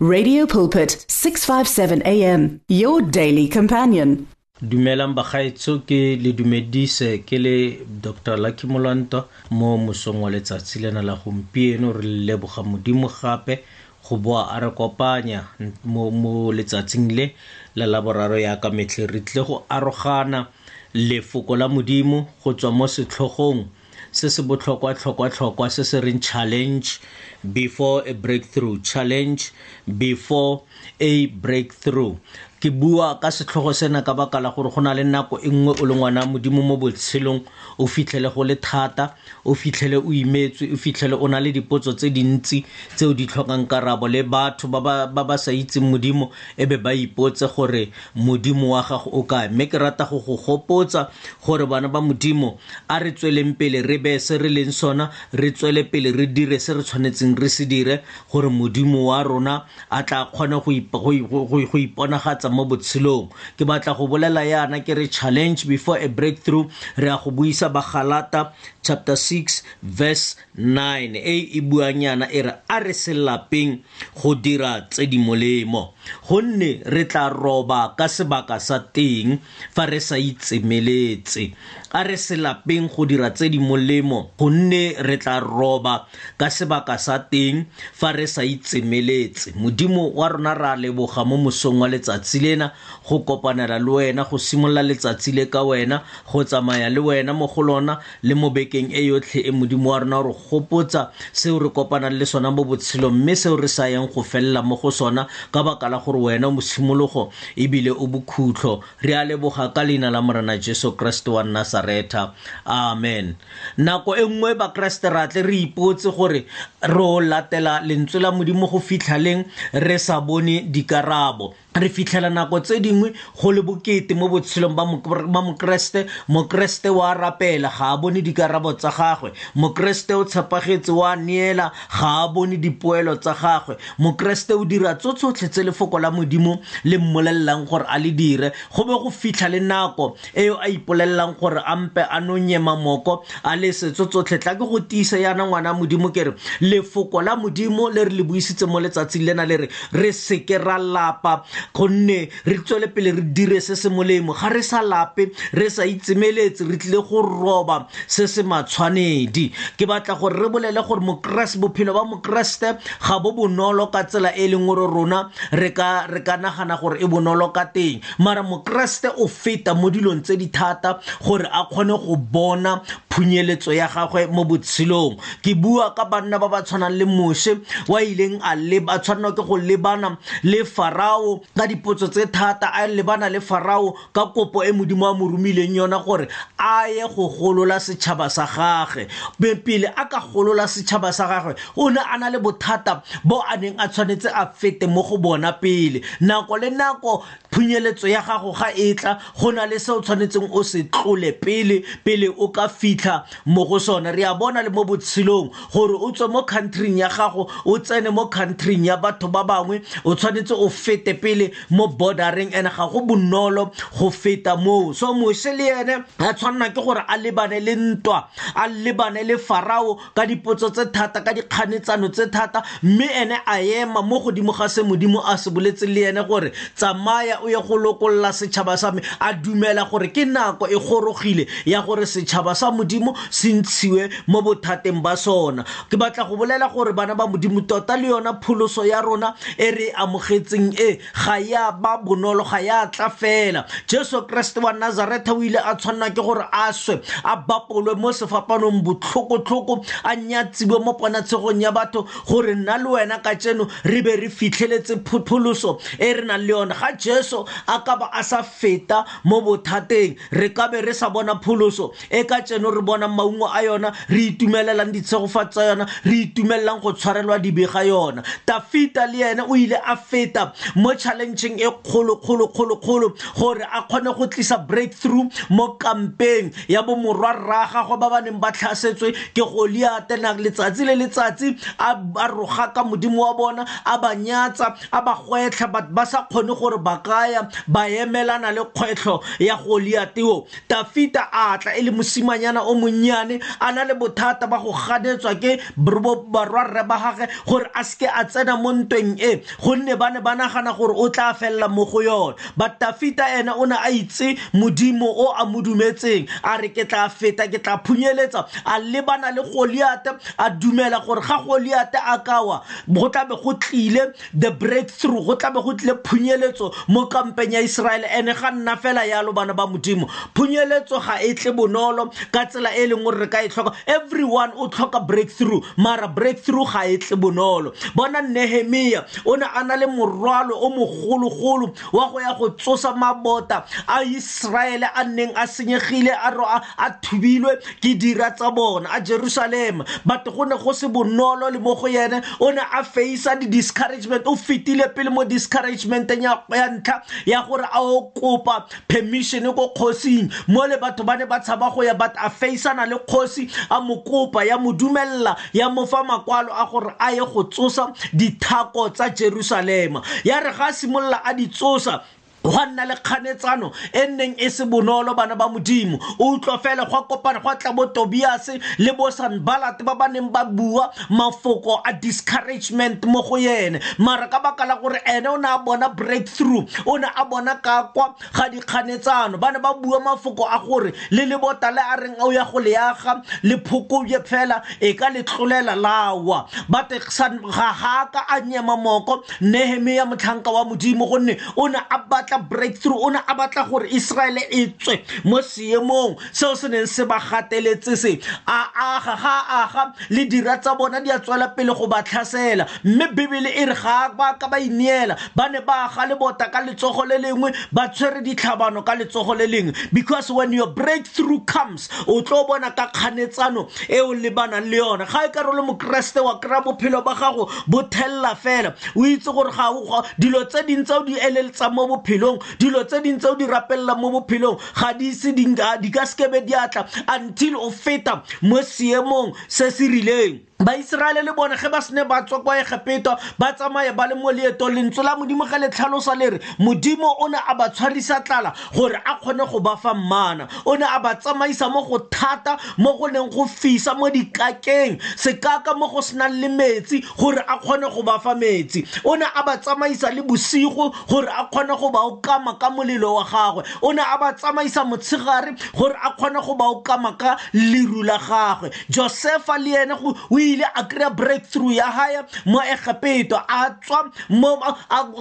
Radio Pulpit 657 AM your daily companion dumelang bagaetso ke le dumedise ke le dr lucky molanto mo mosong wa letsatsi lena la gompieno re leboga modimo gape go boa a re kopanya mo, mo letsatsing le la laboraro ya ka metlhe re tle go arogana lefoko la modimo go tswa mo setlhogong se se botlhokwa tlhokwa tlhokwa se se reng challenge before a breakthrough challenge before a breakthrough ke bua ka setlhogo sena ka baka la gore go na le nako e nngwe o le ngwana modimo mo botshelong o fitlhele go le thata o fitlhele o imetswe o fitlhele o na le dipotso tse dintsi tseo di tlhokang karabo le batho ba ba sa itseng modimo e be ba ipotse gore modimo wa gago o kae mme ke rata go go gopotsa gore bana ba modimo a re tsweleng pele re beye se re leng sona re tswele pele re dire se re tshwanetseng re se dire gore modimo wa rona a tla kgone go iponagatsa mo botshelong ke batla go bolela yana ke re challenge before a breakthrough re ya go buisa bagalata chapter 6 verse 9 e e buanyana e re a re se lapeng go dira tse di molemo gonne re tla roba ka sebaka sa teng fa re sa itsemeletse a re se lapeng go dira tse di molemo gonne re tla roba ka sebaka sa teng fa re sa itsemeletse modimo wa rona ra leboga mo mosong wa letsatsi lena go kopanela le wena go simolola letsatsi le ka wena go tsamaya le wena mo go lona le mo bekeng e yotlhe e modimo wa rona o re gopotsa seo re kopanang le sona mo botshelong mme seo re sa yang go felela mo go sona ka baka la gore wena moshimologo ebile o bokhutlho re a leboga ka leina la morena jesu kreste wa nasaretha amen nako e nngwe bakreste ra tle re ipotse gore re o latela lentswe la modimo go fitlhaleng re sa bone dikarabo re fitlhela nako tse dingwe go le bokete mo botshelong ba mokeresete mokeresete wa rapela ga a bone dikarabo tsa gagwe mokeresete o tshepagetse wa neela ga a bone dipoelo tsa gagwe mokeresete o dira tso tsotlhe tse lefoko la modimo le mmolelelang gore a le dire go be go fitlha le nako eo a ipolelelang gore a mpe a nonye mamoko a le setso tsotlhe tla ke go tiisa yana ngwana modimo ke re lefoko la modimo le re le buisitse mo letsatsing lena le re re seke ra lapa gonne re tswele pele re dire se se molemo ga re sa lape re sa itsemeletse re tlile go roba se se matshwanedi ke batla gore re bolele gore mokeresete bophelo ba mokeresete ga bo bonolo ka tsela e leng gore rona re ka nagana gore e bonolo ka teng mara mokeresete o feta mo dilong tse di thata gore a kgone go bona phunyeletso ya gagwe mo botshelong ke bua ka banna ba ba tshwanang le moshe wa ileng a leba tshwanelwa ke go lebana le farao ka dipotso tse thata a lebana le farao ka kopo e modimo a mo romileng yona gore a ye go golola setšhaba sa gagwe pele a ka golola setšhaba sa gagwe o ne a na le bothata bo a neng a tshwanetse a fete mo go bona pele nako le nako phunyeletso ya gago ga e tla go na le se o tshwanetseng o se tlole pele pele o ka fitlha mo go sone re a bona le mo botshelong gore o tswe mo countryng ya gago o tsene mo countryng ya batho ba bangwe o tshwanetse o fete pele mo bordereng and ga go bonolo go feta moo so moshe le ene a tshwanela ke gore a lebane le ntwa a lebane le farao ka dipotso tse thata ka dikganetsano tse thata mme ene a ema mo godimo ga se modimo a se boletse le ene gore tsamaya o ye go lokolola setšhaba sa me a dumela gore ke nako e gorogile ya gore setšhaba sa modimo se ntshiwe mo bothateng ba sona ke batla go bolela gore bana ba modimo tota le yona pholoso ya rona e re amogetseng e ga ya ba bonolo ga ya tla fela jesu kreste wa nazaretha o ile a tshwanelwa ke gore a swe a bapolwe mo sefapanong botlhokotlhoko a nyatsiwe mo ponatshegong ya batho gore nna le wena ka tseno re be re fitlheletse pholoso e re nang le yone ga jesu a ka ba a sa feta mo bothateng re ka be re sa bona pholoso e ka tseno re bona maungo a yona re itumelelang ditshegofatso tsa yona re itumelelang go tshwarelwa dibe ga yona tafita le ene o ile a feta mo challengeng e kgolokgolokgolokgolo gore a kgone go tlisa breakthrough mo kampeng ya bomorwa rra gagwe ba ba neng ba tlhasetswe ke goliate na letsatsi le letsatsi a roga ka modimo wa bona a ba nyatsa a ba gwetlha ba sa kgone gore ba kaya ba emelana le kgwetlho ya goliateo dafita a tla e le mosimanyana o monnyane a na le bothata ba go ganetswa ke barwarre ba gage gore a seke a tsena mo ntweng e gonne ba ne ba nagana gore o tla felela mo go yone but dafita ene o ne a itse modimo o a mo dumetseng a re ke tla feta ke tla phunyeletsa a lebana le goliate a dumela gore ga goliate a kawa go tlabe go tlile the breakthrough go tlabe go tlile phunyeletso mo kampeng ya iseraele ene ga nna fela yalo bana ba modimo phunyeletso ga e tle bonolo ka tsela e leng gore re ka e tlhoka everyone o tlhoka breakthrough mara breakthrough ga e tle bonolo bona nehemia o ne a na le morwalo o mogologolo wa go ya go tsosa mabota a iseraele a nneng a senyegile a a thubilwe ke dira tsa bona a jerusalema but go ne go se bonolo le mo go yene o ne a faisa di-discouragement o fetile pele mo discouragementeng ya ntlha ya gore a o kopa permission ko kgosing mo le batho ba ne ba tshaba go ya but a faisana le kgosi a mo kopa ya mo dumelela ya mo fa makwalo a gore a ye go tsosa dithako tsa jerusalema ya re ga a simolola a di tsosa gwa nna le kganetsano e nneng e se bonolo bana ba modimo o utlwa fela gwa kopana gwa tla bo tobiase le bo sanbalate ba ba neng ba bua mafoko a discouragement mo go ene mara ka baka la gore ene o ne a bona breakthrough o ne a bona ka kwa ga dikganetsano ba ne ba bua mafoko a gore le lebota le a reng o ya go leaga le phokobje fela e ka letlolela lawa ba teksan ga ga ka a nyema moko nehemia motlhanka wa modimo gonne o ne a batla breakthrough o ne a batla gore israele e tswe mo seemong seo se neng se ba gateletse se a aga ga aga le dira tsa bona di a tswela pele go ba tlhasela mme bibele e re ga ba ka ba ineela ba ne ba aga le bota ka letsogo le lengwe ba tshwere ditlhabano ka letsogo le lengwe because when your breakthrough comes o tlo bona ka kganetsano e o lebanang le yone ga e ka role mokeresete wa kry-a bophelo ba gago bo thelela fela o itse gore ga dilo tse ding tse o di eleletsa mo bophelong dilo tse ding tse o di rapelela mo bophelong ga di ise di ka sekebe diatla until o feta mo seemong se se rileng baiseraele le bone ge ba sene ba tswa kwa egepeta ba tsamaye ba le mo leeto lentswe la modimo ge le tlhalosa le re modimo o ne a ba tshwarisa tlala gore a kgone go ba fa mmana o ne a ba tsamaisa mo go thata mo go neng go fisa mo dikakeng sekaka mo go senang le metsi gore a kgone go ba fa metsi o ne a ba tsamaisa le bosigo gore a kgone go ba okama ka molelo wa gagwe o ne a ba tsamaisa motshegare gore a kgone go ba okama ka leru la gagwe josefa le ene o ile a kry-a breakthrough ya gae mo egepeto a tswa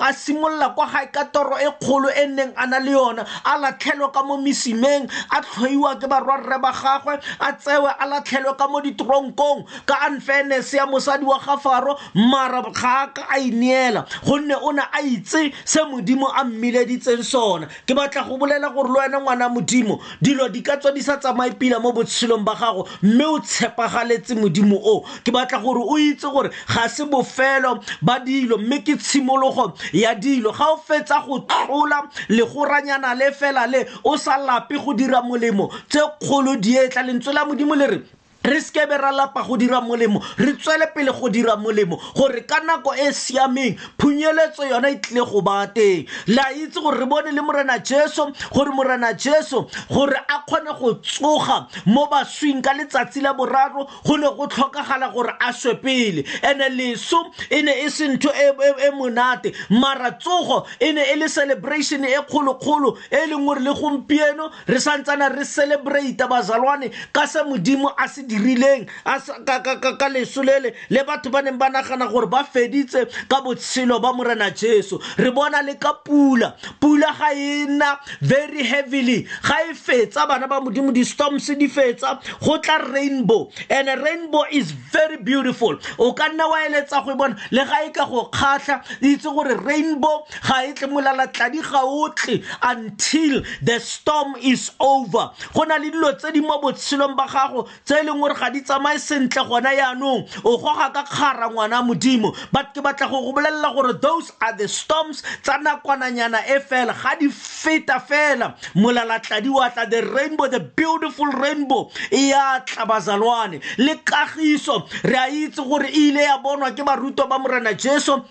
a simolola kwa gae ka toro e kgolo e neng a na le yona a latlhelwe ka mo mesimeng a tlhoiwa ke barwarre ba gagwe a tsewe a latlhelwe ka mo ditronkong ka unfairness ya mosadi wa ga faro mara ga a ka a ineela gonne o ne a itse se modimo a mmileditseng sona ke batla go bolela gore le wena ngwana modimo dilo di ka tswa di sa tsamaye pila mo botshelong ba gago mme o tshepagaletse modimo o ke batla gore o itse gore ga se bofelo ba dilo mme ke tshimologo ya dilo ga o fetsa go tlola legoranyana le fela le o sa lape go dira molemo tse kgolo dietla lentswe la modimo le re re sekebe ra lapa go dira molemo re tswele pele go dira molemo gore ka nako e e siameng phunyeletso yona e tlile go ba teng la itse gore re bone le morena jesu gore morena jesu gore a kgone go tsoga mo baswing ka letsatsi la boraro go ne go tlhokagala gore a swe pele ene leso e ne e se ntho e, e, e monate mara tsogo e ne e le celebration e kgolokgolo e leng gore le gompieno re santsana re celebrate bazalwane ka se modimo a se dirileng ka leso lele le batho ba neng ba nagana gore ba feditse ka botshelo ba morena jesu re bona le ka pula pula ga e na very heavily ga e fetsa bana ba modimo di-storms di fetsa go tla rainbow and rainbow is very beautiful o ka nna wa eletsa go e bona le ga e ka go kgatlha itse gore rainbow ga e tle molalatladi ga o tle until the storm is over go na le dilo tse di mo botshelong ba gago tse e leng gore ga di tsamaye sentle gona yaanong o goga ka kgara ngwana modimo but ke batla go go bolelela gore those are the storms tsa nakwananyana e fela ga di feta fela molalatladi wa tla the rainbow the beautiful rainbow e ya tla bazalwane le kagiso re a itse gore e ile ya bonwa ke baruto ba morena jesu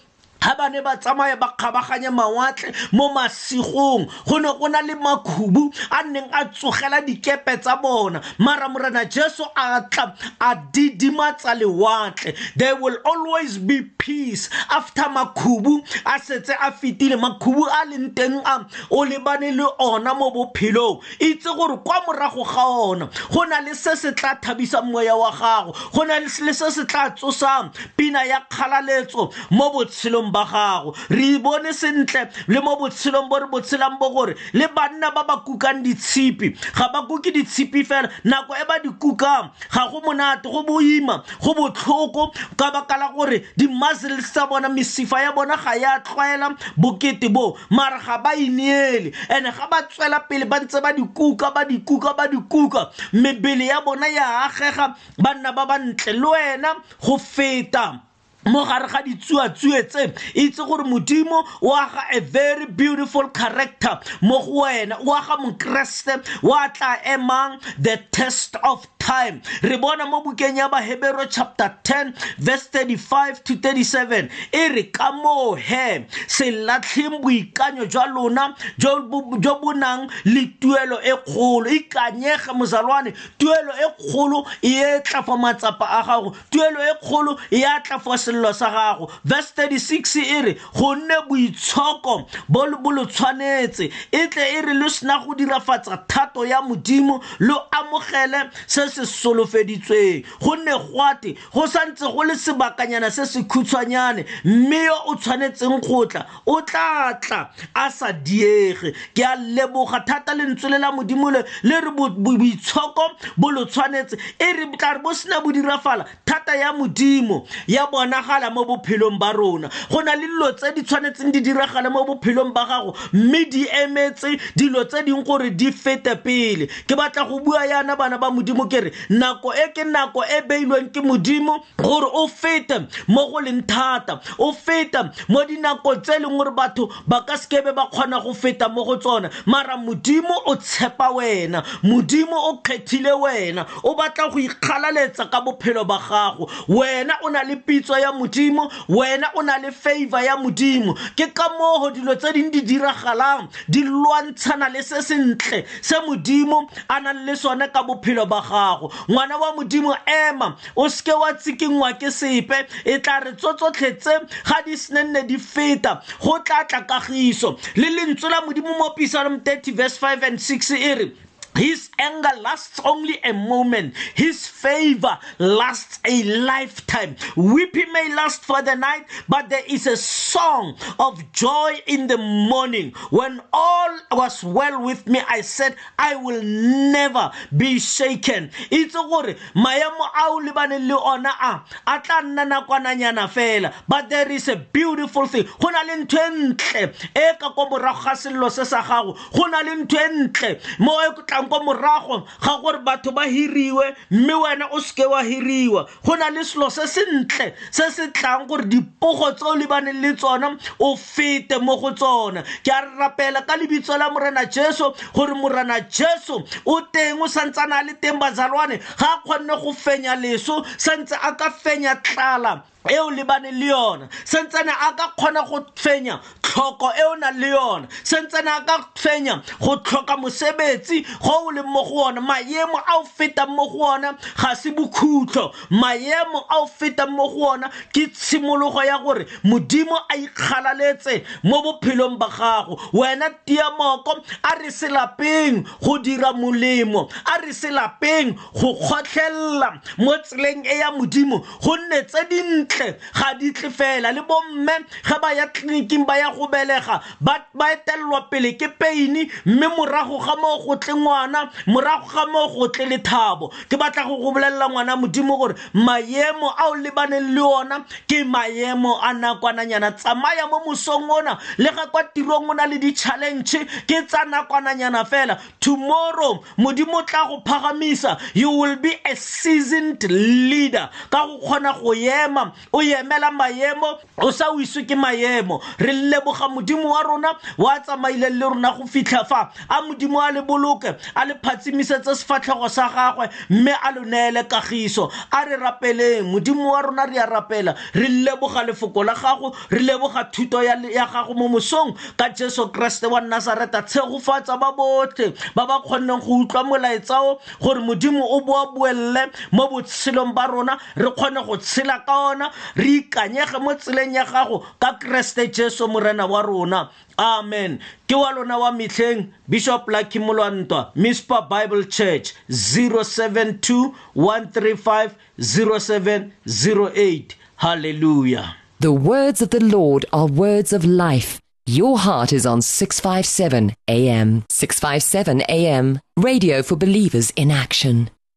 ga ba ne ba tsamaya ba kgabaganye mawatle mo masigong go ne go na le makhubu a neng a tsogela dikepe tsa bona mara morena jesu a tla a didimatsa lewatle there will always be peace after makhubu a setse a fetile makhubu a leng teng a o lebane le ona mo bophelong itse gore kwa morago ga ona go na le se se tla thabisang moya wa gago go na le se se tla tsosang pina ya kgalaletso mo botshelong ba gago re bone sentle le mo botshelong bo re botshelang bo gore le banna ba ba kukang ditshipi ga ba kuke ditshipi fela nako e ba di kukang ga go monate go boima go botlhoko ka baka la gore di-muscles tsa bona mesifa ya bona ga ya tlwaela bokete boo mara ga ba ineele and-e ga ba tswela pele ba ntse ba dikuka ba dikuka ba dikuka mebele ya bona ya agega ba nna ba ba ntle le wena go feta mo gare ga ditsuatsue tse itse gore modimo o aga a very beautiful character mo go wena o aga mokeresete wa tla emang the test of time re bona mo bukeng ya bahebero chapter 10 verse 35 to 37 e re ka moo he se latlheng boikanyo jwa lona jo bo nang le tuelo e kgolo ikanyege mozalwane tuelo e kgolo e tla fa matsapa a gago tuelo e kgolo e tla fa selelo sa gago verse 36 e re gonne boitshoko bo lo tshwanetse e tle e re lo sena go dirafatsa thato ya modimo lo amogele se se solofeditsweng gonne gwate go santse go le sebakanyana se se khutshwanyane mme yo o tshwanetseng go tla o tla tla a sa diege ke a leboga thata lentswe le la modimo le le re boitshoko bo lo tshwanetse e re tla re bo sena bo dirafala thata ya modimo ya bonagala mo bophelong ba rona go na le dilo tse di tshwanetseng di diragale mo bophelong ba gago mme di emetse dilo tse ding gore di fete pele ke batla go bua yana bana ba modimo ke re nako e ke nako e beilweng ke modimo gore o fete mo go leng thata o fete mo dinako tse e leng gore batho ba ka sekebe ba kgona go feta mo go tsona mara modimo o tshepa wena modimo o kgethile wena o batla go ikgalaletsa ka bophelo ba gago wena o na le pitso ya modimo wena o na le favor ya modimo ke ka moo dilo tse ding di diragalang di lwantshana le se sentle se modimo a nang le sone ka bophelo ba gago ngwana wa modimo ema o seke wa tsikingwa ke sepe e tla re tsotsotlhe tse ga di sene nne di feta go tla tla kagiso le lentswe la modimo mo pisalm 30 verse 5 and 6 e re His anger lasts only a moment. His favor lasts a lifetime. Weeping may last for the night, but there is a song of joy in the morning. When all was well with me, I said, i will never be shaken itse gore maemo a o lebaneng le ona a a tla nna nakwananyana fela but there is a beautiful thing go na le ntho e ntle e ka ko morago ga selelo se sa gago go na le ntho e ntle mo e tlang ko morago ga gore batho ba hiriwe mme wena o seke wa hiriwa go na le selo se sentle se se tlang gore dipogo tse o lebaneng le tsona o fete mo go tsona ke a rapela ka lebitso la morena jesu gore morena jesu o teng o santsane a le teng bazalwane ga a kgonne go fenya leso santse a ka fenya tlala e o lebaneng le yona santsane a ka kgona go tshwenya tlhoko e o nang le yone sentsene a ka tshwenya go tlhoka mosebetsi go o leng mo go one maemo a o fetang mo go one ga se bokhutlo maemo a o fetang mo go ona ke tshimologo ya gore modimo a ikgalaletse mo bophelong ba gago wena tia moko a re se lapeng go dira molemo a re se lapeng go kgotlhelela mo tseleng e ya modimo gonne tse dintle ga di tle fela le bomme ge ba ya tleliniking ba ya go belega ba etelelwa pele ke peini mme morago ga moo go tle ngwana morago ga moo go tle lethabo ke batla go go bolelela ngwana modimo gore maemo a o lebaneng le ona ke maemo a nakwananyana tsamaya mo mosong ona le ga kwa tirong o na le di-challenge ke tsa nakwananyana fela tomorrow modimo tla go phagamisa you will be a seasoned leader ka go kgona go ema o emela maemo o sa o iswe ke maemo re leboga modimo wa rona wa tsamaileng le rona go fitlha fa a modimo a le boloke a le phatsimisetse sefatlhego sa gagwe mme a lo neele kagiso a re rapeleng modimo wa rona re a rapela re leboga lefoko la gago re leboga thuto ya gago mo mosong ka jesu kreste wa nasareta tshegofatsa ba botlhe ba ba kgonneng go utlwa molaetsao gore modimo o boa boelele mo botshelong ba rona re kgone go tshela ka ona re ikanyege mo tseleng ya gago ka kreste jesu morena wa rona amen ke wa lona wa metlheng bishop lucky molwantwa mispa bible church 072 135 0708 hallelujah the words of the lord are words of life your heart is on 657 am 657 am radio for believers in action